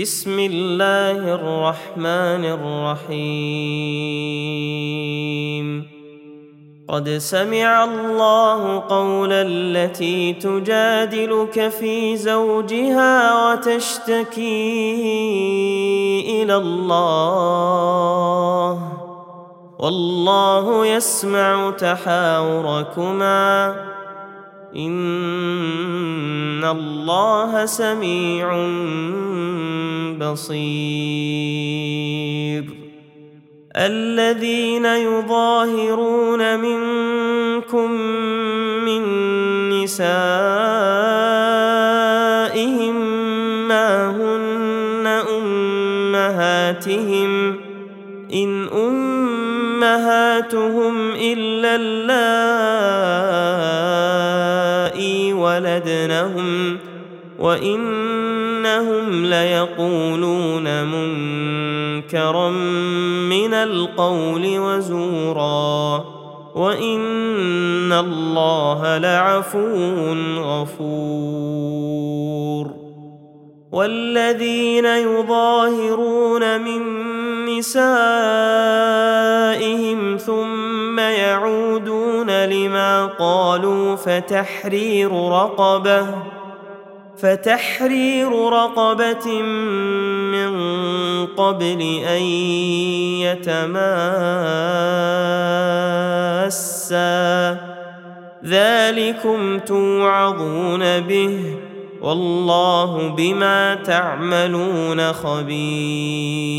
بسم الله الرحمن الرحيم. قد سمع الله قول التي تجادلك في زوجها وتشتكي إلى الله. والله يسمع تحاوركما. ان الله سميع بصير الذين يظاهرون منكم من نسائهم ما هن امهاتهم ان امهاتهم الا اللائي ولدنهم وانهم ليقولون منكرا من القول وزورا وان الله لعفو غفور والذين يظاهرون من نسائهم ثم يعودون لما قالوا فتحرير رقبة فتحرير رقبة من قبل أن يتماسا. ذلكم توعظون به والله بما تعملون خبير.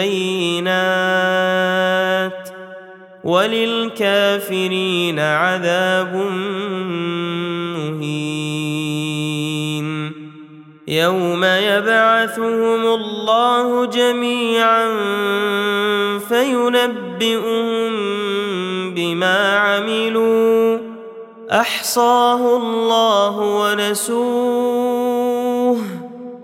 بينات وللكافرين عذاب مهين. يوم يبعثهم الله جميعا فينبئهم بما عملوا. أحصاه الله ونسوه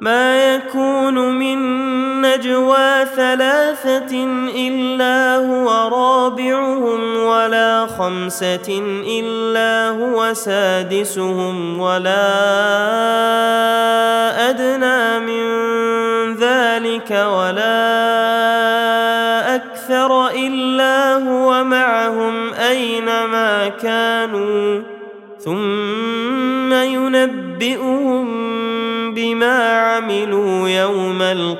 ما يكون من نجوى ثلاثة إلا هو رابعهم ولا خمسة إلا هو سادسهم ولا أدنى من ذلك ولا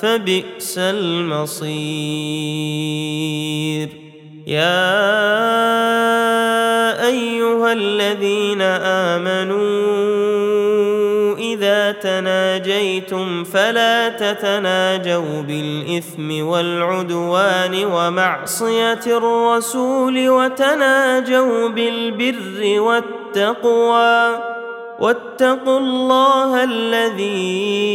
فبئس المصير. يا أيها الذين آمنوا إذا تناجيتم فلا تتناجوا بالإثم والعدوان ومعصية الرسول وتناجوا بالبر والتقوى. واتقوا الله الذي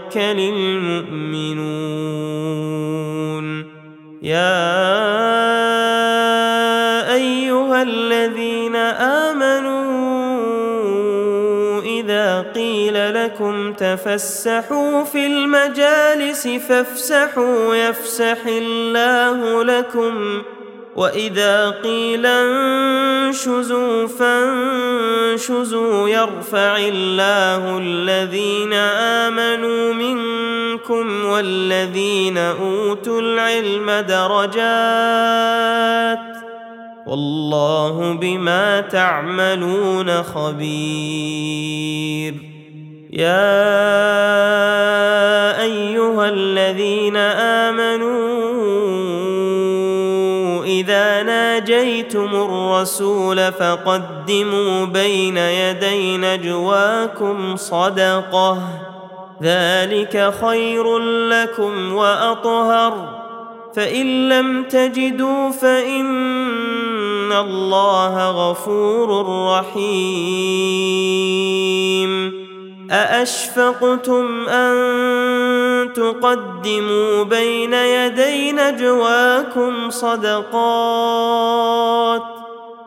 المؤمنون يا ايها الذين امنوا اذا قيل لكم تفسحوا في المجالس فافسحوا يفسح الله لكم واذا قيل انشزوا فانشزوا يرفع الله الذين آمنوا منكم والذين أوتوا العلم درجات والله بما تعملون خبير. يا أيها الذين الرسول فقدموا بين يدي نجواكم صدقة. ذلك خير لكم وأطهر. فإن لم تجدوا فإن الله غفور رحيم. أأشفقتم أن تقدموا بين يدي نجواكم صدقات؟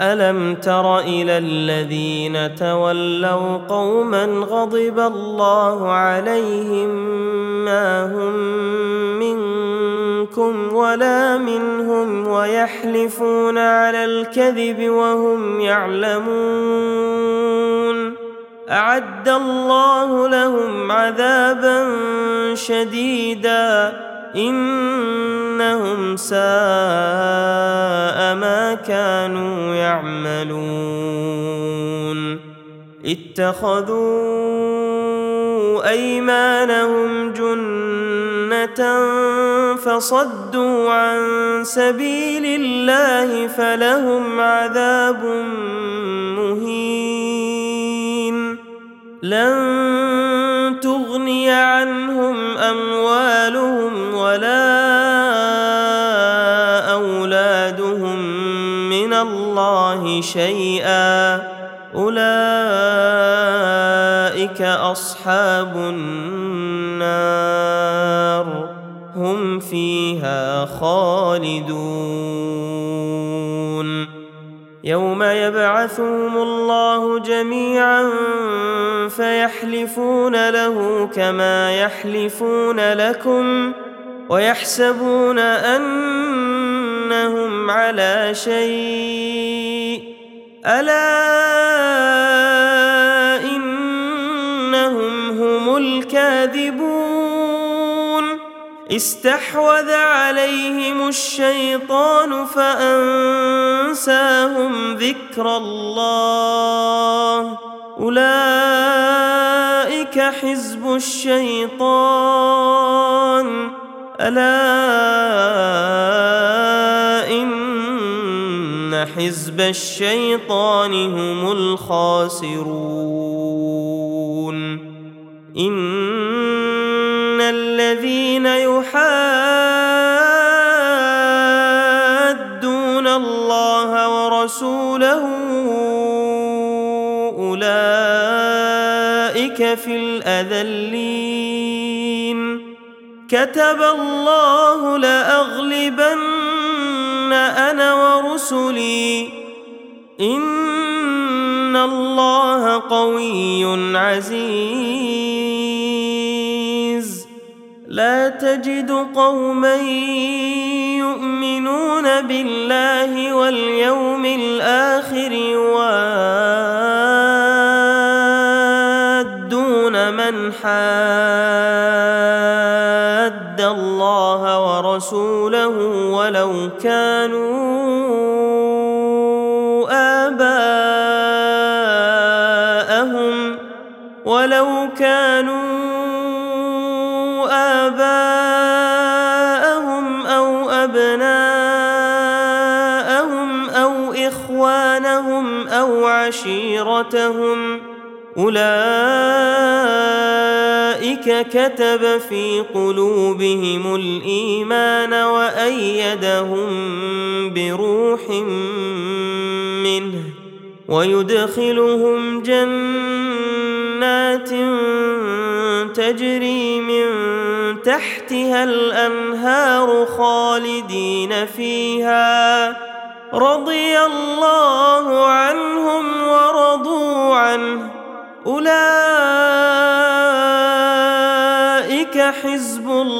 ألم تر إلى الذين تولوا قوما غضب الله عليهم ما هم منكم ولا منهم ويحلفون على الكذب وهم يعلمون أعد الله لهم عذابا شديدا إنهم ساء ما كانوا يعملون. اتخذوا أيمانهم جنة فصدوا عن سبيل الله فلهم عذاب مهين. لن تغني شيئا أولئك أصحاب النار هم فيها خالدون يوم يبعثهم الله جميعا فيحلفون له كما يحلفون لكم ويحسبون أنهم على شيء ألا إنهم هم الكاذبون استحوذ عليهم الشيطان فأنساهم ذكر الله أولئك حزب الشيطان ألا ان حزب الشيطان هم الخاسرون. إن الذين يحادون الله ورسوله أولئك في الأذلين. كتب الله لأغلبن أنا ورسلي. إن الله قوي عزيز. لا تجد قوما يؤمنون بالله واليوم الآخر يوادون من حاد. ورسوله ولو كانوا آباءهم ولو كانوا آباءهم أو أبناءهم أو إخوانهم أو عشيرتهم أولئك كتب في قلوبهم الإيمان وأيدهم بروح منه ويدخلهم جنات تجري من تحتها الأنهار خالدين فيها. رضي الله عنهم ورضوا عنه. أولئك حزب الله